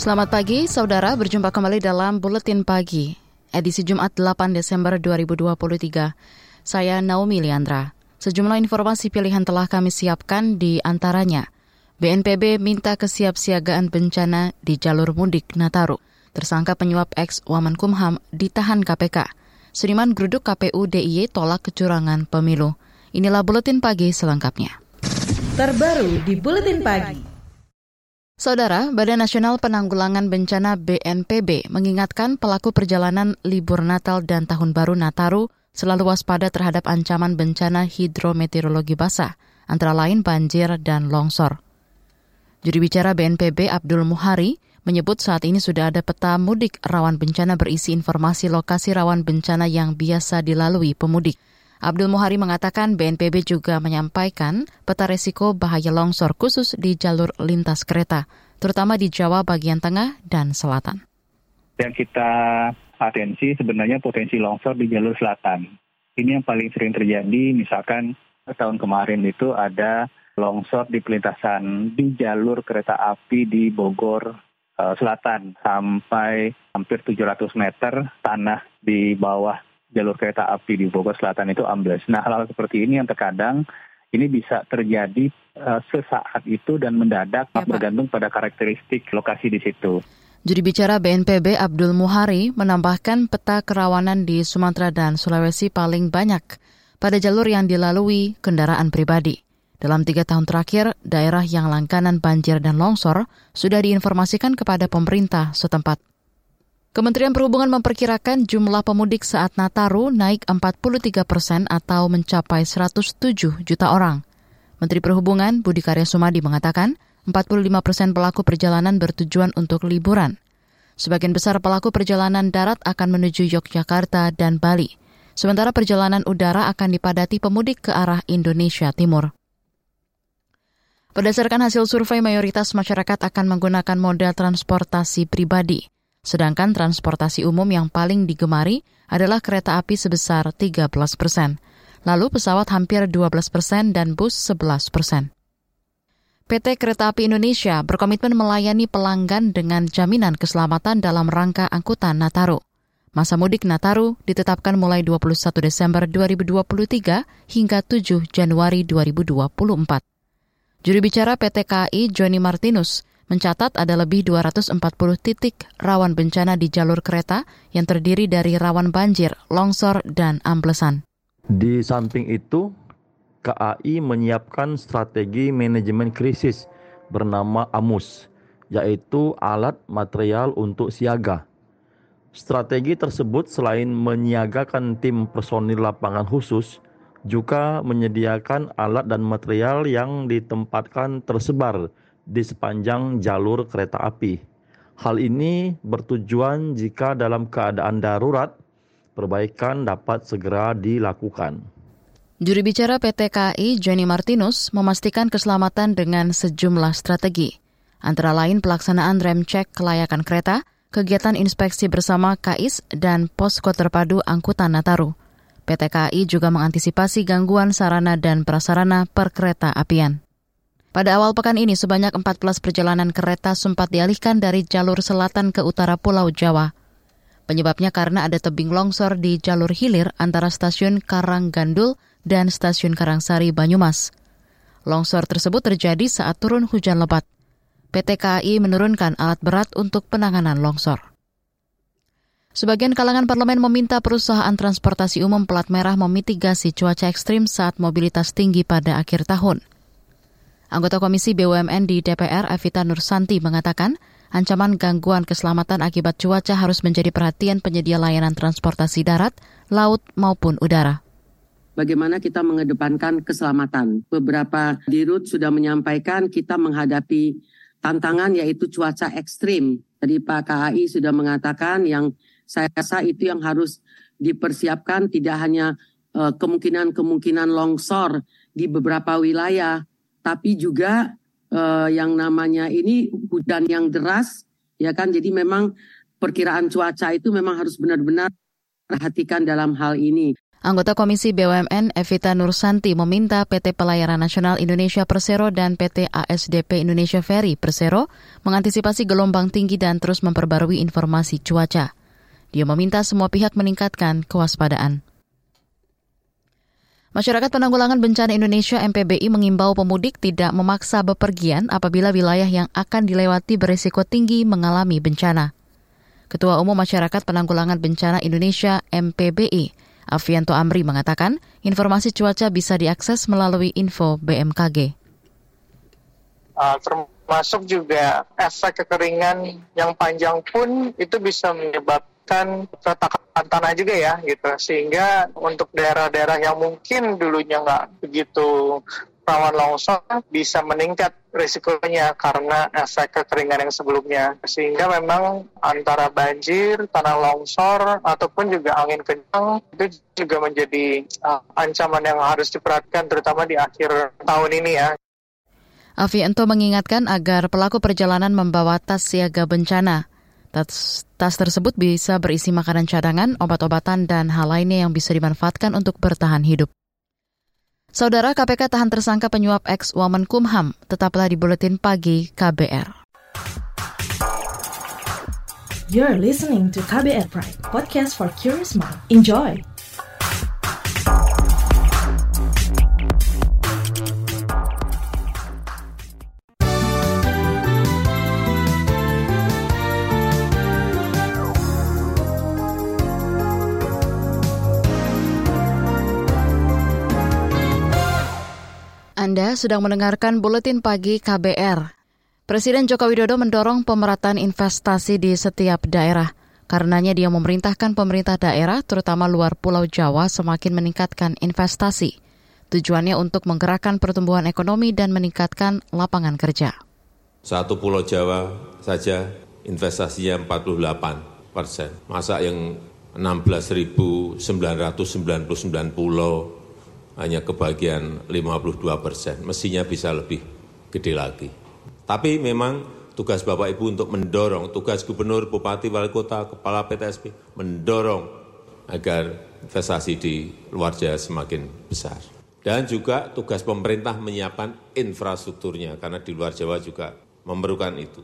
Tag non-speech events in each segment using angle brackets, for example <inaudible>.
Selamat pagi, saudara. Berjumpa kembali dalam Buletin Pagi, edisi Jumat 8 Desember 2023. Saya Naomi Liandra. Sejumlah informasi pilihan telah kami siapkan di antaranya. BNPB minta kesiapsiagaan bencana di jalur mudik Nataru. Tersangka penyuap ex Wamenkumham ditahan KPK. Seniman geruduk KPU DIY tolak kecurangan pemilu. Inilah Buletin Pagi selengkapnya. Terbaru di Buletin Pagi. Saudara, Badan Nasional Penanggulangan Bencana BNPB mengingatkan pelaku perjalanan libur Natal dan Tahun Baru Nataru selalu waspada terhadap ancaman bencana hidrometeorologi basah, antara lain banjir dan longsor. Juri bicara BNPB Abdul Muhari menyebut saat ini sudah ada peta mudik rawan bencana berisi informasi lokasi rawan bencana yang biasa dilalui pemudik. Abdul Muhari mengatakan BNPB juga menyampaikan peta resiko bahaya longsor khusus di jalur lintas kereta, terutama di Jawa bagian tengah dan selatan. Yang kita atensi sebenarnya potensi longsor di jalur selatan. Ini yang paling sering terjadi, misalkan tahun kemarin itu ada longsor di pelintasan di jalur kereta api di Bogor uh, Selatan sampai hampir 700 meter tanah di bawah jalur kereta api di Bogor Selatan itu ambles. Nah, hal-hal seperti ini yang terkadang ini bisa terjadi uh, sesaat itu dan mendadak ya, bergantung pada karakteristik lokasi di situ. Juri bicara BNPB Abdul Muhari menambahkan peta kerawanan di Sumatera dan Sulawesi paling banyak pada jalur yang dilalui kendaraan pribadi. Dalam tiga tahun terakhir, daerah yang langganan banjir dan longsor sudah diinformasikan kepada pemerintah setempat. Kementerian Perhubungan memperkirakan jumlah pemudik saat Nataru naik 43 persen atau mencapai 107 juta orang. Menteri Perhubungan Budi Karya Sumadi mengatakan 45 persen pelaku perjalanan bertujuan untuk liburan. Sebagian besar pelaku perjalanan darat akan menuju Yogyakarta dan Bali, sementara perjalanan udara akan dipadati pemudik ke arah Indonesia Timur. Berdasarkan hasil survei, mayoritas masyarakat akan menggunakan moda transportasi pribadi. Sedangkan transportasi umum yang paling digemari adalah kereta api sebesar 13 persen. Lalu pesawat hampir 12 persen dan bus 11 persen. PT Kereta Api Indonesia berkomitmen melayani pelanggan dengan jaminan keselamatan dalam rangka angkutan Nataru. Masa mudik Nataru ditetapkan mulai 21 Desember 2023 hingga 7 Januari 2024. Juru bicara PT KAI Joni Martinus mencatat ada lebih 240 titik rawan bencana di jalur kereta yang terdiri dari rawan banjir, longsor, dan amblesan. Di samping itu, KAI menyiapkan strategi manajemen krisis bernama AMUS, yaitu alat material untuk siaga. Strategi tersebut selain menyiagakan tim personil lapangan khusus, juga menyediakan alat dan material yang ditempatkan tersebar di sepanjang jalur kereta api. Hal ini bertujuan jika dalam keadaan darurat, perbaikan dapat segera dilakukan. Juri bicara PT KAI, Johnny Martinus, memastikan keselamatan dengan sejumlah strategi. Antara lain pelaksanaan rem cek kelayakan kereta, kegiatan inspeksi bersama KAIS, dan posko terpadu angkutan Nataru. PT KAI juga mengantisipasi gangguan sarana dan prasarana perkereta apian. Pada awal pekan ini, sebanyak 14 perjalanan kereta sempat dialihkan dari jalur selatan ke utara Pulau Jawa. Penyebabnya karena ada tebing longsor di jalur hilir antara stasiun Karanggandul dan stasiun Karangsari Banyumas. Longsor tersebut terjadi saat turun hujan lebat. PT KAI menurunkan alat berat untuk penanganan longsor. Sebagian kalangan parlemen meminta perusahaan transportasi umum plat merah memitigasi cuaca ekstrim saat mobilitas tinggi pada akhir tahun. Anggota Komisi BUMN di DPR, Evita Nursanti, mengatakan ancaman gangguan keselamatan akibat cuaca harus menjadi perhatian penyedia layanan transportasi darat, laut, maupun udara bagaimana kita mengedepankan keselamatan. Beberapa dirut sudah menyampaikan kita menghadapi tantangan yaitu cuaca ekstrim. Tadi Pak KAI sudah mengatakan yang saya rasa itu yang harus dipersiapkan tidak hanya eh, kemungkinan-kemungkinan longsor di beberapa wilayah, tapi juga uh, yang namanya ini hujan yang deras, ya kan? Jadi memang perkiraan cuaca itu memang harus benar-benar perhatikan dalam hal ini. Anggota Komisi BUMN Evita Nursanti meminta PT Pelayaran Nasional Indonesia Persero dan PT ASDP Indonesia Ferry Persero mengantisipasi gelombang tinggi dan terus memperbarui informasi cuaca. Dia meminta semua pihak meningkatkan kewaspadaan. Masyarakat Penanggulangan Bencana Indonesia MPBI mengimbau pemudik tidak memaksa bepergian apabila wilayah yang akan dilewati berisiko tinggi mengalami bencana. Ketua Umum Masyarakat Penanggulangan Bencana Indonesia MPBI, Avianto Amri mengatakan, informasi cuaca bisa diakses melalui info BMKG. Uh, termasuk juga efek kekeringan yang panjang pun itu bisa menyebabkan menyebabkan retakan tanah juga ya gitu. Sehingga untuk daerah-daerah yang mungkin dulunya nggak begitu rawan longsor bisa meningkat risikonya karena efek kekeringan yang sebelumnya. Sehingga memang antara banjir, tanah longsor ataupun juga angin kencang itu juga menjadi uh, ancaman yang harus diperhatikan terutama di akhir tahun ini ya. Avianto mengingatkan agar pelaku perjalanan membawa tas siaga bencana Tas, tas tersebut bisa berisi makanan cadangan, obat-obatan, dan hal lainnya yang bisa dimanfaatkan untuk bertahan hidup. Saudara KPK tahan tersangka penyuap ex Wamen Kumham, tetaplah di Buletin Pagi KBR. You're listening to KBR Pride, podcast for curious mind. Enjoy! Anda sedang mendengarkan buletin pagi KBR. Presiden Joko Widodo mendorong pemerataan investasi di setiap daerah. Karenanya dia memerintahkan pemerintah daerah, terutama luar Pulau Jawa, semakin meningkatkan investasi. Tujuannya untuk menggerakkan pertumbuhan ekonomi dan meningkatkan lapangan kerja. Satu Pulau Jawa saja investasinya 48 persen. Masa yang 16.999 pulau hanya kebagian 52 persen. Mestinya bisa lebih gede lagi. Tapi memang tugas Bapak Ibu untuk mendorong, tugas Gubernur, Bupati, Wali Kota, Kepala PTSP, mendorong agar investasi di luar Jawa semakin besar. Dan juga tugas pemerintah menyiapkan infrastrukturnya, karena di luar Jawa juga memerlukan itu.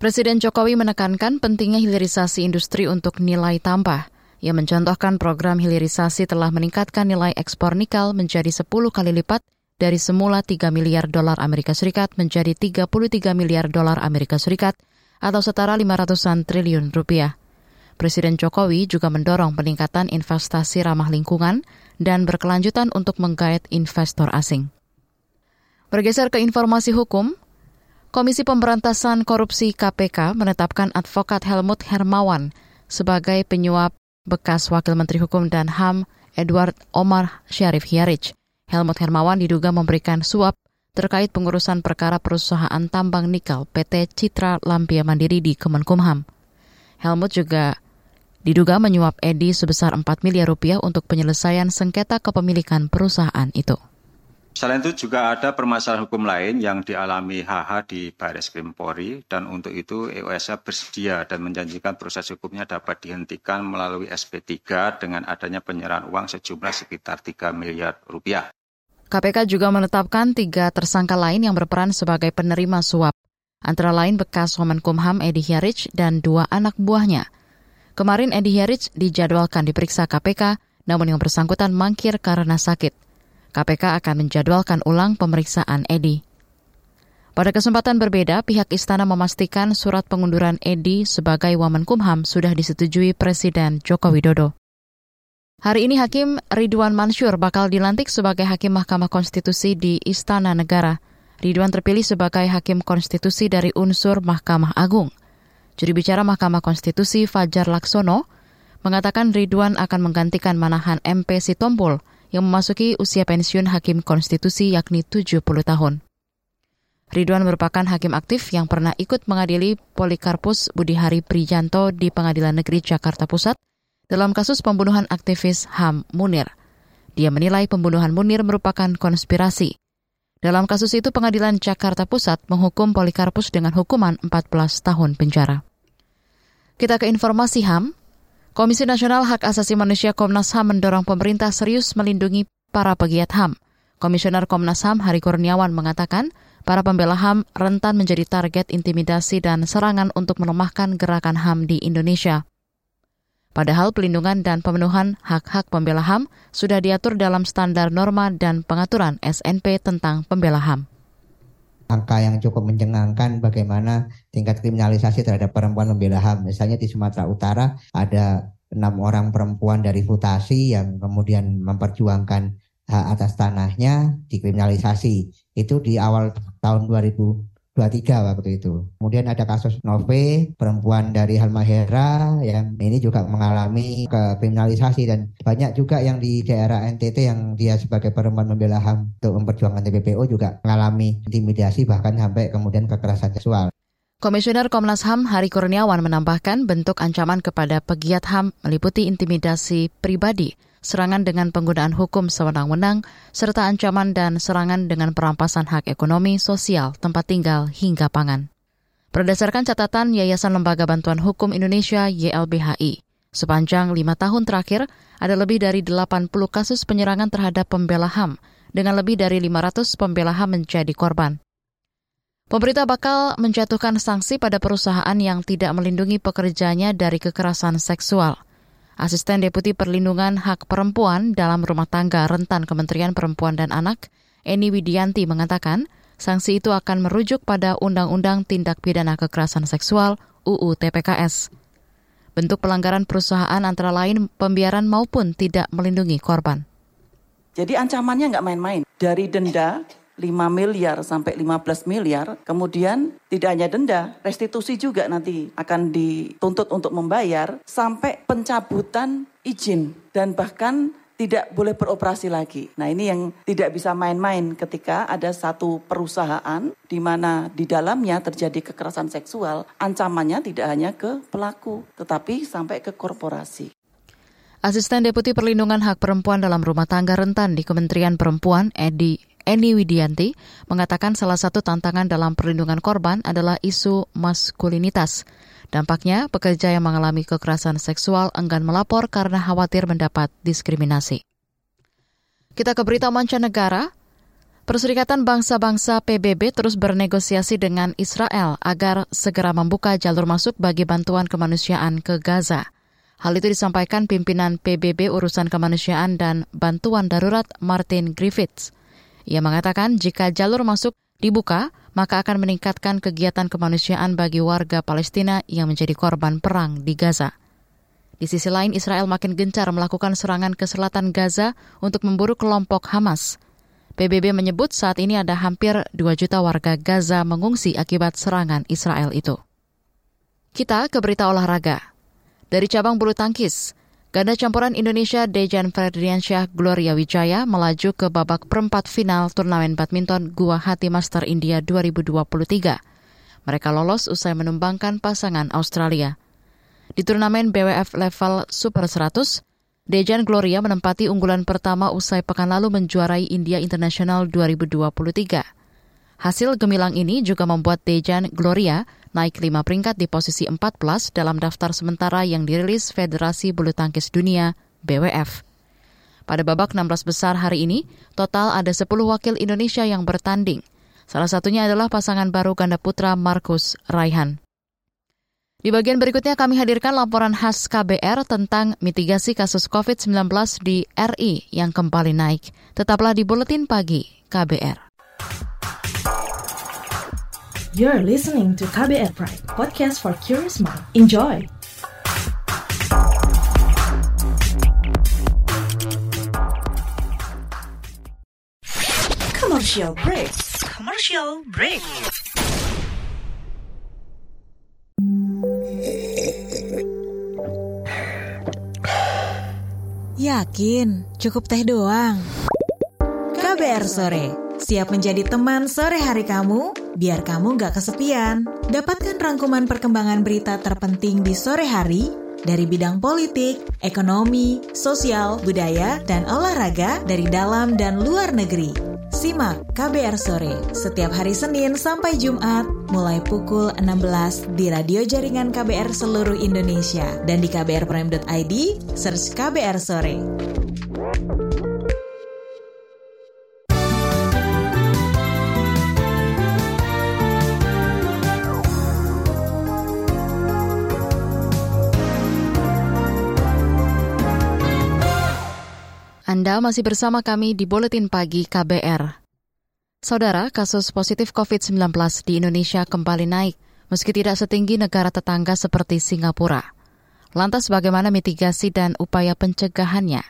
Presiden Jokowi menekankan pentingnya hilirisasi industri untuk nilai tambah. Ia mencontohkan program hilirisasi telah meningkatkan nilai ekspor nikel menjadi 10 kali lipat dari semula 3 miliar dolar Amerika Serikat menjadi 33 miliar dolar Amerika Serikat atau setara 500-an triliun rupiah. Presiden Jokowi juga mendorong peningkatan investasi ramah lingkungan dan berkelanjutan untuk menggait investor asing. Bergeser ke informasi hukum, Komisi Pemberantasan Korupsi KPK menetapkan advokat Helmut Hermawan sebagai penyuap bekas Wakil Menteri Hukum dan HAM Edward Omar Syarif Hiarich. Helmut Hermawan diduga memberikan suap terkait pengurusan perkara perusahaan tambang nikel PT Citra Lampia Mandiri di Kemenkumham. Helmut juga diduga menyuap Edi sebesar 4 miliar rupiah untuk penyelesaian sengketa kepemilikan perusahaan itu. Selain itu juga ada permasalahan hukum lain yang dialami HH di Baris Krim Polri dan untuk itu EOSA bersedia dan menjanjikan proses hukumnya dapat dihentikan melalui SP3 dengan adanya penyerahan uang sejumlah sekitar 3 miliar rupiah. KPK juga menetapkan tiga tersangka lain yang berperan sebagai penerima suap, antara lain bekas Womenkumham Edi Hyarich dan dua anak buahnya. Kemarin Edi Hyarich dijadwalkan diperiksa KPK, namun yang bersangkutan mangkir karena sakit. KPK akan menjadwalkan ulang pemeriksaan Edi. Pada kesempatan berbeda, pihak istana memastikan surat pengunduran Edi sebagai Wamenkumham sudah disetujui Presiden Joko Widodo. Hari ini Hakim Ridwan Mansur bakal dilantik sebagai Hakim Mahkamah Konstitusi di Istana Negara. Ridwan terpilih sebagai Hakim Konstitusi dari unsur Mahkamah Agung. Juri bicara Mahkamah Konstitusi Fajar Laksono mengatakan Ridwan akan menggantikan Manahan MP Sitompul yang memasuki usia pensiun hakim konstitusi yakni 70 tahun. Ridwan merupakan hakim aktif yang pernah ikut mengadili Polikarpus Budihari Prijanto di Pengadilan Negeri Jakarta Pusat dalam kasus pembunuhan aktivis HAM Munir. Dia menilai pembunuhan Munir merupakan konspirasi. Dalam kasus itu, Pengadilan Jakarta Pusat menghukum Polikarpus dengan hukuman 14 tahun penjara. Kita ke informasi HAM. Komisi Nasional Hak Asasi Manusia Komnas HAM mendorong pemerintah serius melindungi para pegiat HAM. Komisioner Komnas HAM Hari Kurniawan mengatakan, Para pembela HAM rentan menjadi target intimidasi dan serangan untuk melemahkan gerakan HAM di Indonesia. Padahal pelindungan dan pemenuhan hak-hak pembela HAM sudah diatur dalam standar norma dan pengaturan SNP tentang pembela HAM. Angka yang cukup mencengangkan bagaimana tingkat kriminalisasi terhadap perempuan pembela HAM. Misalnya di Sumatera Utara ada enam orang perempuan dari Futasi yang kemudian memperjuangkan hak atas tanahnya dikriminalisasi. Itu di awal tahun 2023 waktu itu. Kemudian ada kasus Nove, perempuan dari Halmahera yang ini juga mengalami kriminalisasi dan banyak juga yang di daerah NTT yang dia sebagai perempuan membela HAM untuk memperjuangkan TPPO juga mengalami intimidasi bahkan sampai kemudian kekerasan seksual. Komisioner Komnas HAM Hari Kurniawan menambahkan bentuk ancaman kepada pegiat HAM meliputi intimidasi pribadi, serangan dengan penggunaan hukum sewenang-wenang, serta ancaman dan serangan dengan perampasan hak ekonomi, sosial, tempat tinggal, hingga pangan. Berdasarkan catatan Yayasan Lembaga Bantuan Hukum Indonesia YLBHI, sepanjang lima tahun terakhir ada lebih dari 80 kasus penyerangan terhadap pembela HAM, dengan lebih dari 500 pembela HAM menjadi korban. Pemerintah bakal menjatuhkan sanksi pada perusahaan yang tidak melindungi pekerjanya dari kekerasan seksual. Asisten Deputi Perlindungan Hak Perempuan dalam Rumah Tangga Rentan Kementerian Perempuan dan Anak, Eni Widianti mengatakan, sanksi itu akan merujuk pada Undang-Undang Tindak Pidana Kekerasan Seksual UU TPKS. Bentuk pelanggaran perusahaan antara lain pembiaran maupun tidak melindungi korban. Jadi ancamannya nggak main-main. Dari denda 5 miliar sampai 15 miliar, kemudian tidak hanya denda, restitusi juga nanti akan dituntut untuk membayar sampai pencabutan izin dan bahkan tidak boleh beroperasi lagi. Nah ini yang tidak bisa main-main ketika ada satu perusahaan di mana di dalamnya terjadi kekerasan seksual, ancamannya tidak hanya ke pelaku, tetapi sampai ke korporasi. Asisten Deputi Perlindungan Hak Perempuan dalam Rumah Tangga Rentan di Kementerian Perempuan, Edi Eni Widianti mengatakan salah satu tantangan dalam perlindungan korban adalah isu maskulinitas. Dampaknya, pekerja yang mengalami kekerasan seksual enggan melapor karena khawatir mendapat diskriminasi. Kita ke berita mancanegara. Perserikatan Bangsa-Bangsa PBB terus bernegosiasi dengan Israel agar segera membuka jalur masuk bagi bantuan kemanusiaan ke Gaza. Hal itu disampaikan pimpinan PBB Urusan Kemanusiaan dan Bantuan Darurat Martin Griffiths. Ia mengatakan jika jalur masuk dibuka, maka akan meningkatkan kegiatan kemanusiaan bagi warga Palestina yang menjadi korban perang di Gaza. Di sisi lain, Israel makin gencar melakukan serangan ke selatan Gaza untuk memburu kelompok Hamas. PBB menyebut saat ini ada hampir 2 juta warga Gaza mengungsi akibat serangan Israel itu. Kita ke berita olahraga. Dari cabang bulu tangkis, Ganda campuran Indonesia Dejan Ferdiansyah Gloria Wijaya melaju ke babak perempat final turnamen badminton Guwahati Master India 2023. Mereka lolos usai menumbangkan pasangan Australia. Di turnamen BWF level Super 100, Dejan Gloria menempati unggulan pertama usai pekan lalu menjuarai India International 2023. Hasil gemilang ini juga membuat Dejan Gloria naik lima peringkat di posisi 14 dalam daftar sementara yang dirilis Federasi Bulu Tangkis Dunia BWF. Pada babak 16 besar hari ini, total ada 10 wakil Indonesia yang bertanding. Salah satunya adalah pasangan baru ganda putra Markus Raihan. Di bagian berikutnya kami hadirkan laporan khas KBR tentang mitigasi kasus COVID-19 di RI yang kembali naik. Tetaplah di Buletin Pagi KBR. You're listening to KBR Pride, podcast for curious mind. Enjoy! Commercial break. Commercial break. Yakin, cukup teh doang. KBR sore Siap menjadi teman sore hari kamu? Biar kamu gak kesepian. Dapatkan rangkuman perkembangan berita terpenting di sore hari dari bidang politik, ekonomi, sosial, budaya, dan olahraga dari dalam dan luar negeri. Simak KBR Sore setiap hari Senin sampai Jumat mulai pukul 16 di radio jaringan KBR seluruh Indonesia dan di kbrprime.id search KBR Sore. Anda masih bersama kami di Buletin Pagi KBR. Saudara, kasus positif COVID-19 di Indonesia kembali naik, meski tidak setinggi negara tetangga seperti Singapura. Lantas bagaimana mitigasi dan upaya pencegahannya?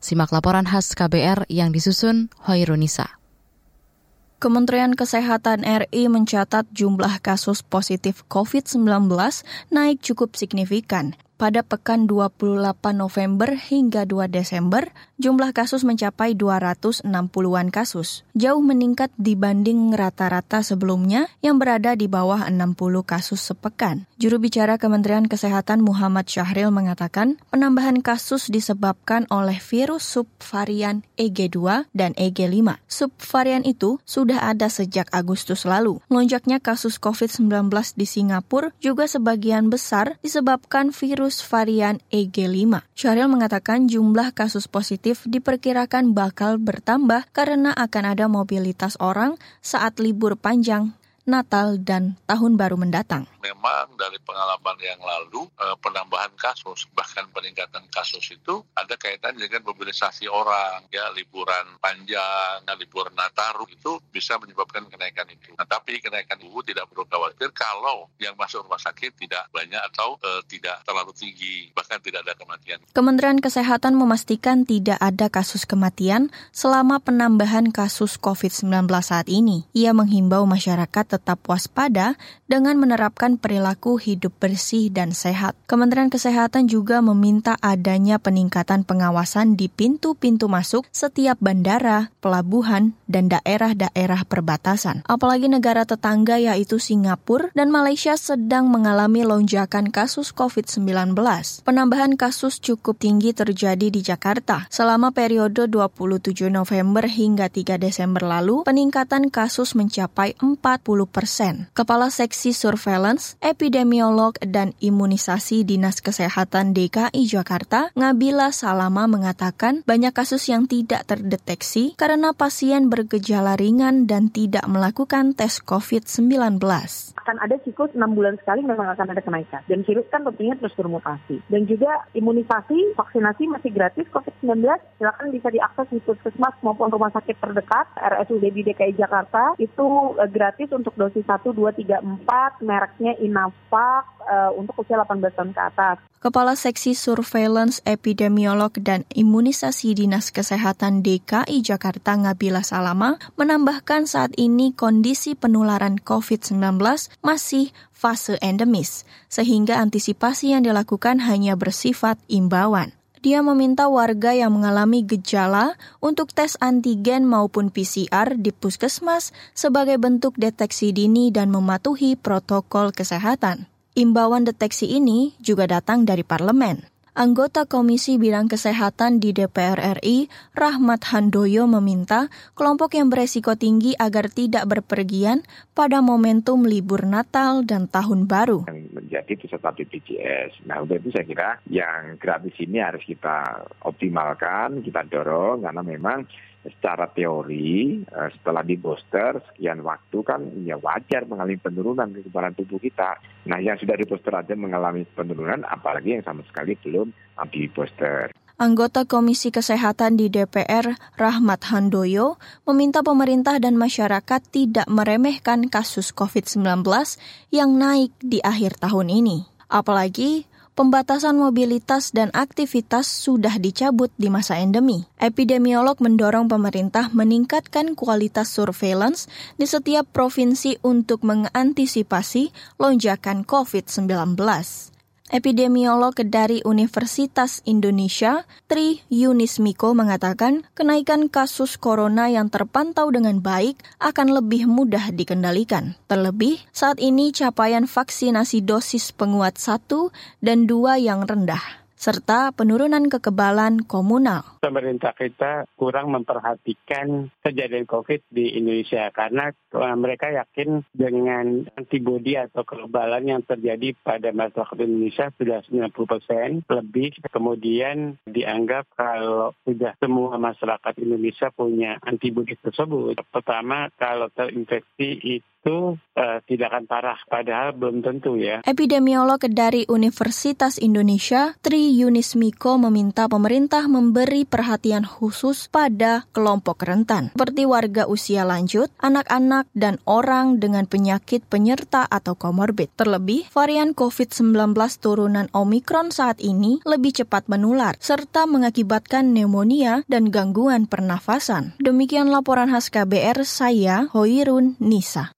Simak laporan khas KBR yang disusun Hoirunisa. Kementerian Kesehatan RI mencatat jumlah kasus positif COVID-19 naik cukup signifikan pada pekan 28 November hingga 2 Desember, jumlah kasus mencapai 260-an kasus, jauh meningkat dibanding rata-rata sebelumnya yang berada di bawah 60 kasus sepekan. Juru bicara Kementerian Kesehatan Muhammad Syahril mengatakan, penambahan kasus disebabkan oleh virus subvarian EG2 dan EG5. Subvarian itu sudah ada sejak Agustus lalu. Lonjaknya kasus COVID-19 di Singapura juga sebagian besar disebabkan virus virus varian EG5. Syahril mengatakan jumlah kasus positif diperkirakan bakal bertambah karena akan ada mobilitas orang saat libur panjang Natal dan Tahun Baru mendatang. Memang dari pengalaman yang lalu eh, penambahan kasus bahkan peningkatan kasus itu ada kaitan dengan mobilisasi orang ya liburan panjang, libur Nataru itu bisa menyebabkan kenaikan itu. Nah, tapi kenaikan itu tidak perlu khawatir kalau yang masuk rumah sakit tidak banyak atau uh, tidak terlalu tinggi bahkan tidak ada kematian. Kementerian Kesehatan memastikan tidak ada kasus kematian selama penambahan kasus COVID-19 saat ini. Ia menghimbau masyarakat tetap waspada dengan menerapkan perilaku hidup bersih dan sehat. Kementerian Kesehatan juga meminta adanya peningkatan pengawasan di pintu-pintu masuk setiap bandara, pelabuhan, dan daerah-daerah perbatasan. Apalagi negara tetangga yaitu Singapura dan Malaysia sedang mengalami lonjakan kasus COVID-19. Penambahan kasus cukup tinggi terjadi di Jakarta. Selama periode 27 November hingga 3 Desember lalu, peningkatan kasus mencapai 40 persen. Kepala Seksi Surveillance, Epidemiolog, dan Imunisasi Dinas Kesehatan DKI Jakarta, Ngabila Salama mengatakan banyak kasus yang tidak terdeteksi karena pasien bergejala ringan dan tidak melakukan tes COVID-19. Akan ada siklus 6 bulan sekali memang akan ada kenaikan. Dan virus kan tentunya terus bermutasi. Dan juga imunisasi, vaksinasi masih gratis COVID-19. Silakan bisa diakses di puskesmas maupun rumah sakit terdekat, RSUD di DKI Jakarta. Itu eh, gratis untuk dosis 1, 2, 3, 4, mereknya Inavac uh, untuk usia 18 tahun ke atas. Kepala Seksi Surveillance Epidemiolog dan Imunisasi Dinas Kesehatan DKI Jakarta Ngabila Salama menambahkan saat ini kondisi penularan COVID-19 masih fase endemis, sehingga antisipasi yang dilakukan hanya bersifat imbauan. Dia meminta warga yang mengalami gejala untuk tes antigen maupun PCR di puskesmas sebagai bentuk deteksi dini dan mematuhi protokol kesehatan. Imbauan deteksi ini juga datang dari parlemen. Anggota Komisi Bidang Kesehatan di DPR RI, Rahmat Handoyo meminta kelompok yang beresiko tinggi agar tidak berpergian pada momentum libur Natal dan Tahun Baru. Yang menjadi peserta BPJS. Nah, untuk itu saya kira yang gratis ini harus kita optimalkan, kita dorong, karena memang secara teori eh, setelah di booster sekian waktu kan ya wajar mengalami penurunan kekebalan tubuh kita. Nah yang sudah di booster aja mengalami penurunan apalagi yang sama sekali belum di booster. Anggota Komisi Kesehatan di DPR, Rahmat Handoyo, meminta pemerintah dan masyarakat tidak meremehkan kasus COVID-19 yang naik di akhir tahun ini. Apalagi pembatasan mobilitas dan aktivitas sudah dicabut di masa endemi. Epidemiolog mendorong pemerintah meningkatkan kualitas surveillance di setiap provinsi untuk mengantisipasi lonjakan COVID-19. Epidemiolog dari Universitas Indonesia, Tri Yunis Miko mengatakan kenaikan kasus corona yang terpantau dengan baik akan lebih mudah dikendalikan. Terlebih, saat ini capaian vaksinasi dosis penguat satu dan dua yang rendah serta penurunan kekebalan komunal. Pemerintah kita kurang memperhatikan kejadian COVID di Indonesia karena eh, mereka yakin dengan antibodi atau kekebalan yang terjadi pada masyarakat Indonesia sudah 90 persen lebih. Kemudian dianggap kalau sudah semua masyarakat Indonesia punya antibodi tersebut. Pertama, kalau terinfeksi itu uh, tidak akan parah, padahal belum tentu ya. Epidemiolog dari Universitas Indonesia, Tri Yunis Miko meminta pemerintah memberi perhatian khusus pada kelompok rentan, seperti warga usia lanjut, anak-anak, dan orang dengan penyakit penyerta atau komorbid. Terlebih, varian COVID-19 turunan Omikron saat ini lebih cepat menular, serta mengakibatkan pneumonia dan gangguan pernafasan. Demikian laporan khas KBR saya, Hoirun Nisa.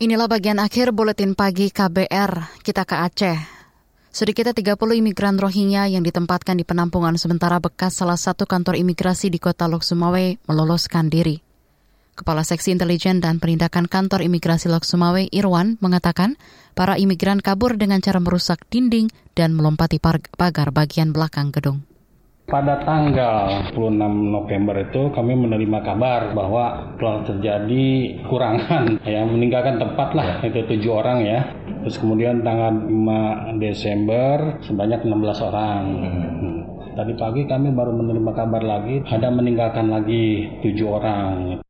Inilah bagian akhir buletin pagi KBR. Kita ke Aceh. Sedikitnya 30 imigran Rohingya yang ditempatkan di penampungan sementara bekas salah satu kantor imigrasi di kota Lok Sumawe meloloskan diri. Kepala Seksi Intelijen dan Penindakan Kantor Imigrasi Lok Sumawe, Irwan, mengatakan para imigran kabur dengan cara merusak dinding dan melompati pagar bagian belakang gedung. Pada tanggal 26 November itu kami menerima kabar bahwa telah terjadi kurangan <laughs> yang meninggalkan tempat lah itu tujuh orang ya. Terus kemudian tanggal 5 Desember sebanyak 16 orang. Hmm. Tadi pagi kami baru menerima kabar lagi ada meninggalkan lagi tujuh orang.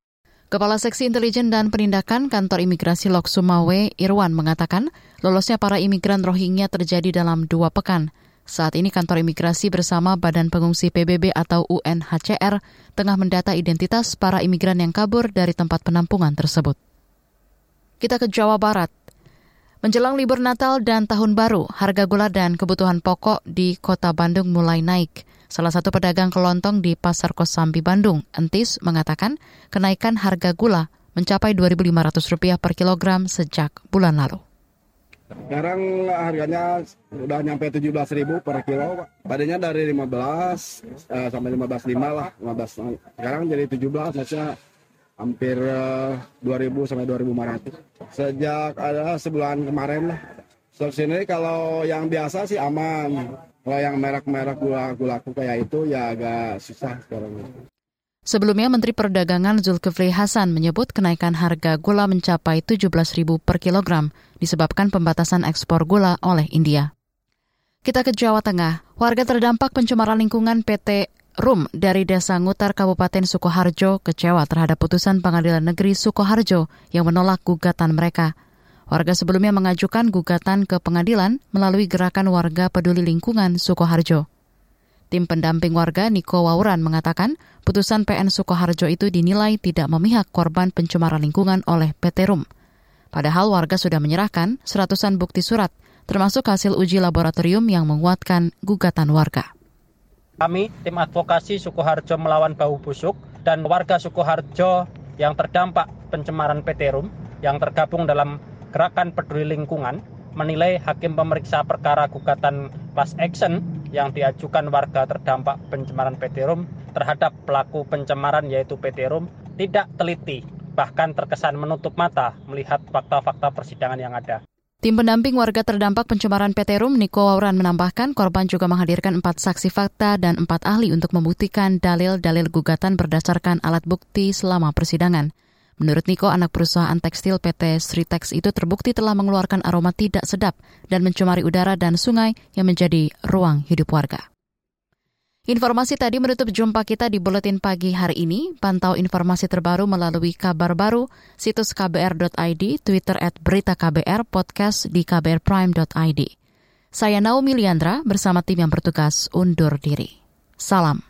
Kepala Seksi Intelijen dan Penindakan Kantor Imigrasi Lok Sumawe, Irwan, mengatakan lolosnya para imigran Rohingya terjadi dalam dua pekan. Saat ini kantor imigrasi bersama Badan Pengungsi PBB atau UNHCR tengah mendata identitas para imigran yang kabur dari tempat penampungan tersebut. Kita ke Jawa Barat. Menjelang libur Natal dan Tahun Baru, harga gula dan kebutuhan pokok di kota Bandung mulai naik. Salah satu pedagang kelontong di Pasar Kosambi Bandung, Entis, mengatakan kenaikan harga gula mencapai Rp2.500 per kilogram sejak bulan lalu. Sekarang harganya udah nyampe 17 ribu per kilo, Pak. Tadinya dari 15 uh, sampai 15 5 lah, 15. Sekarang jadi 17, maksudnya hampir eh, 2000 sampai 2500. Sejak ada sebulan kemarin lah. So, sini kalau yang biasa sih aman. Kalau yang merek-merek gula gulaku kayak itu ya agak susah sekarang. Sebelumnya Menteri Perdagangan Zulkifli Hasan menyebut kenaikan harga gula mencapai 17.000 per kilogram disebabkan pembatasan ekspor gula oleh India. Kita ke Jawa Tengah. Warga terdampak pencemaran lingkungan PT Rum dari Desa Ngutar Kabupaten Sukoharjo kecewa terhadap putusan Pengadilan Negeri Sukoharjo yang menolak gugatan mereka. Warga sebelumnya mengajukan gugatan ke pengadilan melalui gerakan warga peduli lingkungan Sukoharjo. Tim pendamping warga Niko Wauran mengatakan putusan PN Sukoharjo itu dinilai tidak memihak korban pencemaran lingkungan oleh PT RUM. Padahal warga sudah menyerahkan seratusan bukti surat, termasuk hasil uji laboratorium yang menguatkan gugatan warga. Kami, tim advokasi Sukoharjo melawan bau busuk, dan warga Sukoharjo yang terdampak pencemaran PT RUM, yang tergabung dalam Gerakan Peduli Lingkungan, menilai hakim pemeriksa perkara gugatan class action yang diajukan warga terdampak pencemaran PT Rum terhadap pelaku pencemaran yaitu PT Rum tidak teliti, bahkan terkesan menutup mata melihat fakta-fakta persidangan yang ada. Tim pendamping warga terdampak pencemaran PT Rum, Niko Wauran menambahkan korban juga menghadirkan empat saksi fakta dan empat ahli untuk membuktikan dalil-dalil gugatan berdasarkan alat bukti selama persidangan. Menurut Niko, anak perusahaan tekstil PT Sritex itu terbukti telah mengeluarkan aroma tidak sedap dan mencemari udara dan sungai yang menjadi ruang hidup warga. Informasi tadi menutup jumpa kita di Buletin Pagi hari ini. Pantau informasi terbaru melalui kabar baru, situs kbr.id, Twitter at Berita KBR, podcast di kbrprime.id. Saya Naomi Liandra bersama tim yang bertugas undur diri. Salam.